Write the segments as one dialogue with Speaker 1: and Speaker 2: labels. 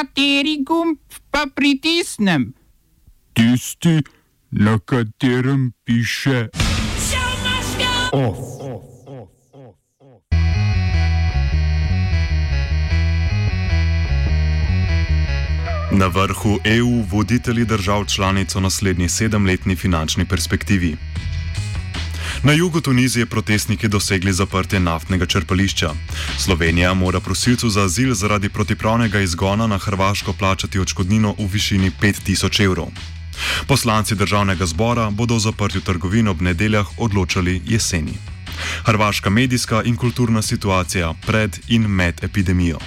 Speaker 1: Kateri gumb pa pritisnem?
Speaker 2: Tisti, na katerem piše OF.
Speaker 3: Na vrhu EU voditelji držav članic o naslednji sedemletni finančni perspektivi. Na jugu Tunizije protestniki dosegli zaprtje naftnega črpališča. Slovenija mora prosilcu za azil zaradi protipravnega izgona na Hrvaško plačati odškodnino v višini 5000 evrov. Poslanci državnega zbora bodo o zaprtju trgovin ob nedeljah odločali jeseni. Hrvaška medijska in kulturna situacija pred in med epidemijo.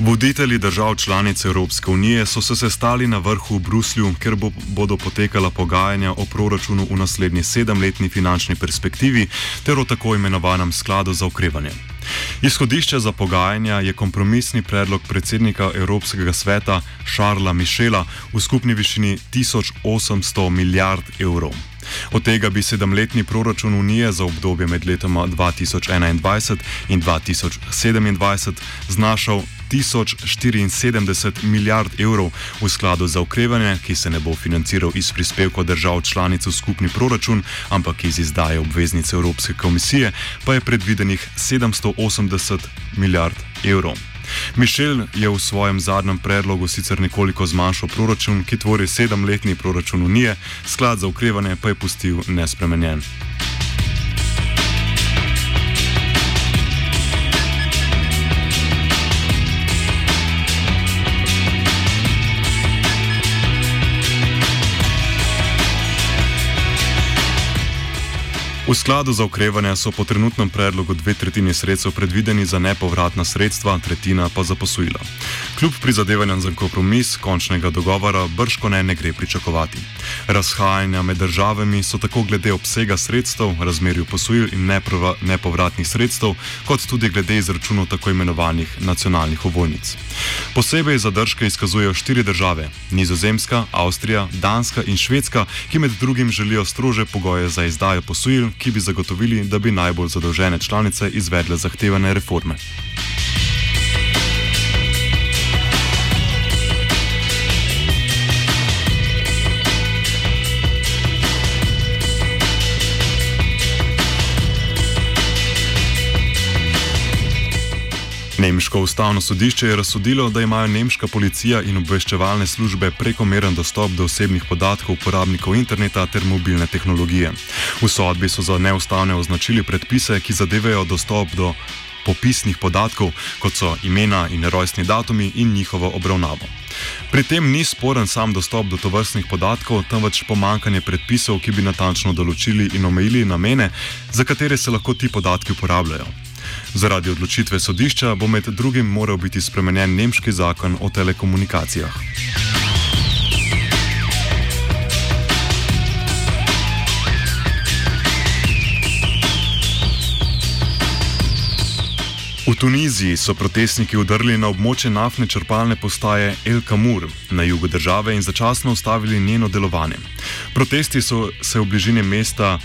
Speaker 3: Voditelji držav članic Evropske unije so se sestali na vrhu v Bruslju, kjer bo, bodo potekala pogajanja o proračunu v naslednji sedemletni finančni perspektivi ter o tako imenovanem skladu za okrevanje. Izhodišče za pogajanja je kompromisni predlog predsednika Evropskega sveta Šarla Mišela v skupni višini 1800 milijard evrov. Od tega bi sedemletni proračun Unije za obdobje med letoma 2021 in 2027 znašal 1074 milijard evrov v skladu za okrevanje, ki se ne bo financiral iz prispevkov držav članic v skupni proračun, ampak iz izdaje obveznice Evropske komisije, pa je predvidenih 780 milijard evrov. Mišel je v svojem zadnjem predlogu sicer nekoliko zmanjšal proračun, ki tvori sedemletni proračun Unije, sklad za ukrevanje pa je pustil nespremenjen. V skladu za okrevanje so po trenutnem predlogu dve tretjini sredstev predvideni za nepovratna sredstva, tretjina pa za posojila. Kljub prizadevanjem za kompromis, končnega dogovora brško ne, ne gre pričakovati. Razhajanja med državami so tako glede obsega sredstev, razmerju posojil in nepovratnih sredstev, kot tudi glede izračunov tako imenovanih nacionalnih ovojnic. Posebej zadržke izkazujejo štiri države: Nizozemska, Avstrija, Danska in Švedska, ki med drugim želijo strože pogoje za izdajo posojil, ki bi zagotovili, da bi najbolj zadolžene članice izvedle zahtevane reforme. Nemško ustavno sodišče je razsodilo, da imajo nemška policija in obveščevalne službe prekomeren dostop do osebnih podatkov uporabnikov interneta ter mobilne tehnologije. V sodbi so za neustavne označili predpise, ki zadevajo dostop do popisnih podatkov, kot so imena in rojstni datumi in njihovo obravnavo. Pri tem ni sporen sam dostop do tovrstnih podatkov, temveč pomankanje predpisov, ki bi natančno določili in omejili namene, za katere se lahko ti podatki uporabljajo. Zaradi odločitve sodišča bo med drugim moral biti spremenjen nemški zakon o telekomunikacijah. V Tuniziji so protestniki udrli na območje naftne črpalne postaje El Kamur na jugu države in začasno ustavili njeno delovanje. Protesti so se v bližini mesta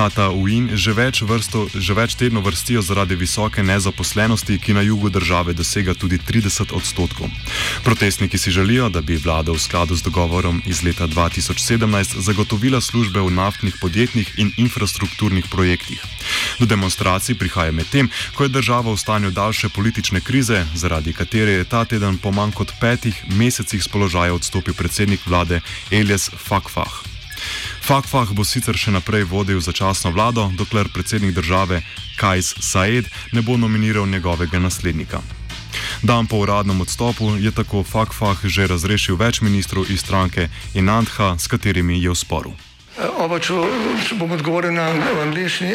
Speaker 3: Tata Uin že več, vrsto, že več tednov vrstijo zaradi visoke nezaposlenosti, ki na jugu države dosega tudi 30 odstotkov. Protestniki si želijo, da bi vlada v skladu z dogovorom iz leta 2017 zagotovila službe v naftnih podjetjih in infrastrukturnih projektih. Do demonstracij prihaja medtem, ko je država v stanju daljše politične krize, zaradi katere je ta teden po manj kot petih mesecih z položaja odstopil predsednik vlade Elias Fakfah. Fakfah bo sicer še naprej vodil začasno vlado, dokler predsednik države Kajs Saed ne bo nominiral njegovega naslednika. Dan po uradnem odstopu je tako Fakfah že razrešil več ministrov iz stranke Inantha, s katerimi je v sporu.
Speaker 4: Oba, če, če bom odgovoril na angliški.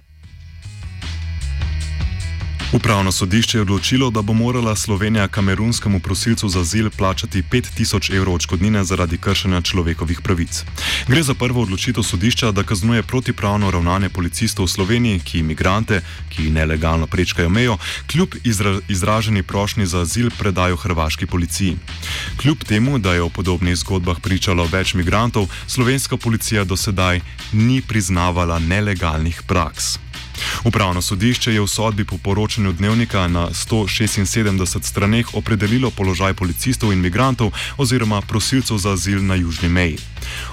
Speaker 3: Upravno sodišče je odločilo, da bo morala Slovenija kamerunskemu prosilcu za azil plačati 5000 evrov odškodnine zaradi kršenja človekovih pravic. Gre za prvo odločitev sodišča, da kaznuje protipravno ravnanje policistov v Sloveniji, ki imigrante, ki nelegalno prečkajo mejo, kljub izra izraženi prošnji za azil predajo hrvaški policiji. Kljub temu, da je o podobnih zgodbah pričalo več migrantov, slovenska policija do sedaj ni priznavala nelegalnih praks. Upravno sodišče je v sodbi po poročanju dnevnika na 176 straneh opredelilo položaj policistov in migrantov oziroma prosilcev za azil na južni meji.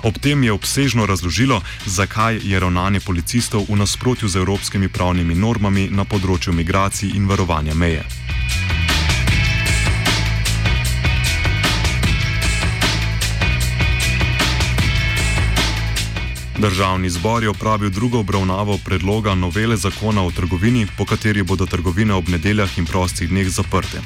Speaker 3: Ob tem je obsežno razložilo, zakaj je ravnanje policistov v nasprotju z evropskimi pravnimi normami na področju migracij in varovanja meje. Državni zbor je opravil drugo obravnavo predloga novele zakona o trgovini, po kateri bodo trgovine ob nedeljah in prostih dneh zaprte.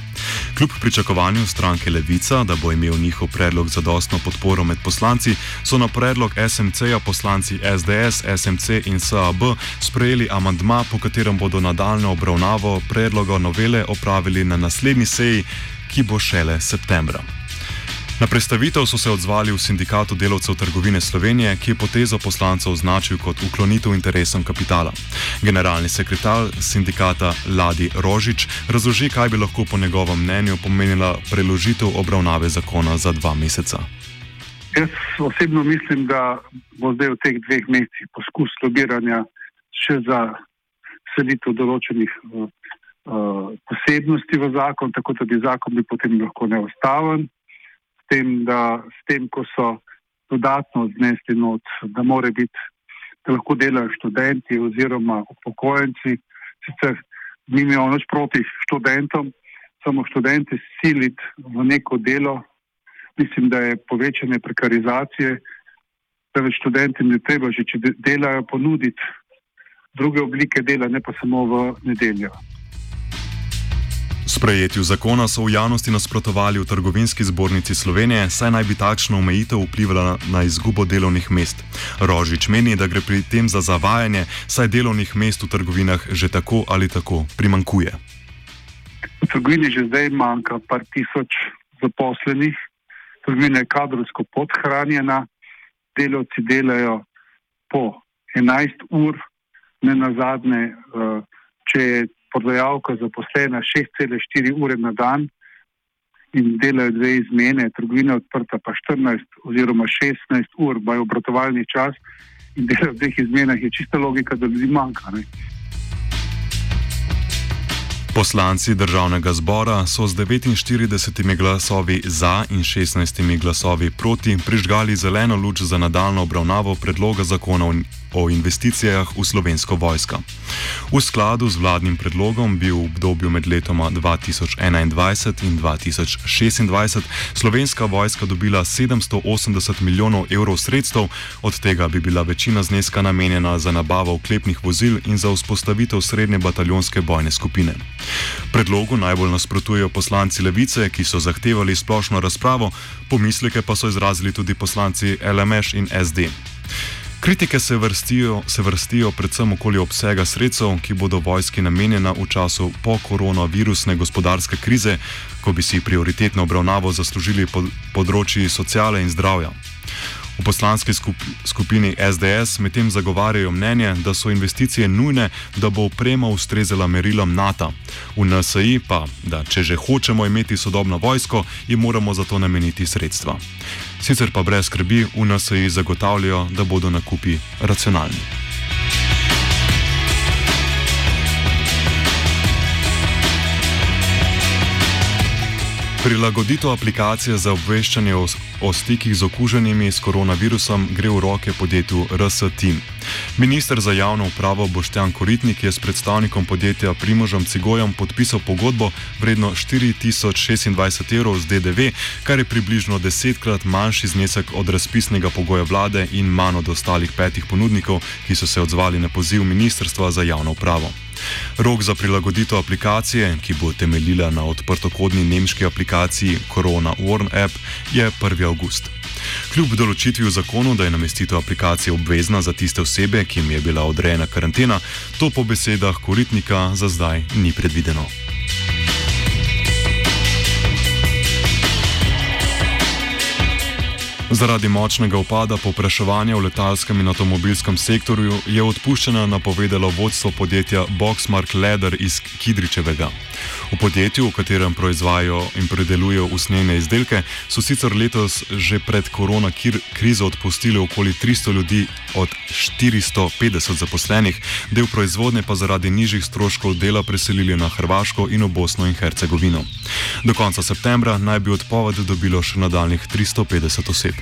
Speaker 3: Kljub pričakovanju stranke Levica, da bo imel njihov predlog zadostno podporo med poslanci, so na predlog SMC-ja poslanci SDS, SMC in SAB sprejeli amandma, po katerem bodo nadaljno obravnavo predloga novele opravili na naslednji seji, ki bo šele septembra. Na predstavitev so se odzvali v sindikatu delavcev trgovine Slovenije, ki je potezo poslancev označil kot uklonitev interesom kapitala. Generalni sekretar sindikata Ladi Rožič razloži, kaj bi lahko po njegovem mnenju pomenila preložitev obravnave zakona za dva meseca.
Speaker 5: Jaz osebno mislim, da bo zdaj v teh dveh mesecih poskus lobiranja še za selitev določenih uh, posebnosti v zakon, tako da bi zakon bil potem lahko neustaven. Tem, da s tem, ko so dodatno znesli not, da more biti, da lahko delajo študenti oziroma upokojenci, sicer nimajo nič proti študentom, samo študente siliti v neko delo, mislim, da je povečanje prekarizacije, da več študentom ne treba že, če de- delajo, ponuditi druge oblike dela, ne pa samo v nedeljo.
Speaker 3: Sprejetju zakona so v javnosti nasprotovali v Trgovinski zbornici Slovenije, saj naj bi takšna omejitev vplivala na izgubo delovnih mest. Rožič meni, da gre pri tem za zavajanje, saj delovnih mest v trgovinah že tako ali tako primankuje.
Speaker 5: V trgovini že zdaj manjka par tisoč zaposlenih, trgovina je kadrovsko podhranjena, delavci delajo po 11 ur, ne na zadnje, če je prodajalka zaposlena 6,4 ure na dan in delajo dve izmene, trgovina je odprta pa 14 oziroma 16 ur, imajo obratovalni čas in delajo v dveh izmenah, je čista logika, da ljudi manjka. Ne?
Speaker 3: Poslanci državnega zbora so z 49 glasovi za in 16 glasovi proti prižgali zeleno luč za nadaljno obravnavo predloga zakona o- o investicijah v slovensko vojsko. V skladu z vladnim predlogom bi v obdobju med letoma 2021 in 2026 slovenska vojska dobila 780 milijonov evrov sredstev, od tega bi bila večina zneska namenjena za nabavo oklepnih vozil in za vzpostavitev srednje bataljonske bojne skupine. Predlogu najbolj nasprotujejo poslanci Levice, ki so zahtevali splošno razpravo, pomisleke pa so izrazili tudi poslanci LMŠ in SD. Kritike se vrstijo, se vrstijo predvsem okoli obsega sredstev, ki bodo vojski namenjena v času po-koronavirusne gospodarske krize, ko bi si prioritetno obravnavo zaslužili pod, področji sociale in zdravja. V poslanski skup, skupini SDS medtem zagovarjajo mnenje, da so investicije nujne, da bo oprema ustrezala merilom NATO. V NSI pa, da če že hočemo imeti sodobno vojsko, jim moramo za to nameniti sredstva. Sicer pa brez skrbi v NSI zagotavljajo, da bodo nakupi racionalni. Prilagoditev aplikacije za obveščanje o, o stikih z okuženimi s koronavirusom gre v roke podjetju RS Team. Ministr za javno upravo Boštjan Koritnik je s predstavnikom podjetja Primožem Cigojem podpisal pogodbo vredno 4026 evrov z DDV, kar je približno desetkrat manjši znesek od razpisnega pogoja vlade in manj od ostalih petih ponudnikov, ki so se odzvali na poziv Ministrstva za javno upravo. Rok za prilagoditev aplikacije, ki bo temeljila na odprtokodni nemški aplikaciji Corona Warn App, je 1. august. Kljub določitvi v zakonu, da je namestitev aplikacije obvezna za tiste osebe, ki jim je bila odrejena karantena, to po besedah koritnika za zdaj ni predvideno. Zaradi močnega upada popraševanja v letalskem in avtomobilskem sektorju je odpuščena napovedalo vodstvo podjetja Boxmark Leather iz Kidričevega. V podjetju, v katerem proizvajajo in predelujejo usnjene izdelke, so sicer letos že pred korona krizo odpustili okoli 300 ljudi od 450 zaposlenih, del proizvodnje pa zaradi nižjih stroškov dela preselili na Hrvaško in v Bosno in Hercegovino. Do konca septembra naj bi odpoved dobilo še nadaljnih 350 oseb.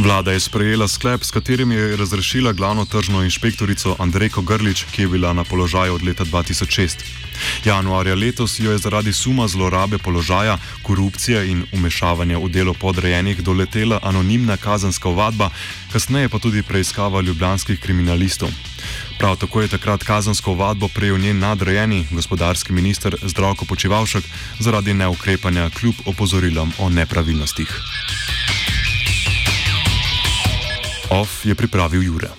Speaker 3: Vlada je sprejela sklep, s katerim je razrešila glavno tržno inšpektorico Andrejko Grlič, ki je bila na položaju od leta 2006. Januarja letos jo je zaradi suma zlorabe položaja, korupcije in umešavanja v delo podrejenih doletela anonimna kazanska ovadba, kasneje pa tudi preiskava ljubljanskih kriminalistov. Prav tako je takrat kazansko ovadbo prejel njen nadrejeni gospodarski minister Zdravko Počivalšek zaradi neukrepanja kljub opozorilom o nepravilnostih. OF je pripravil Jure.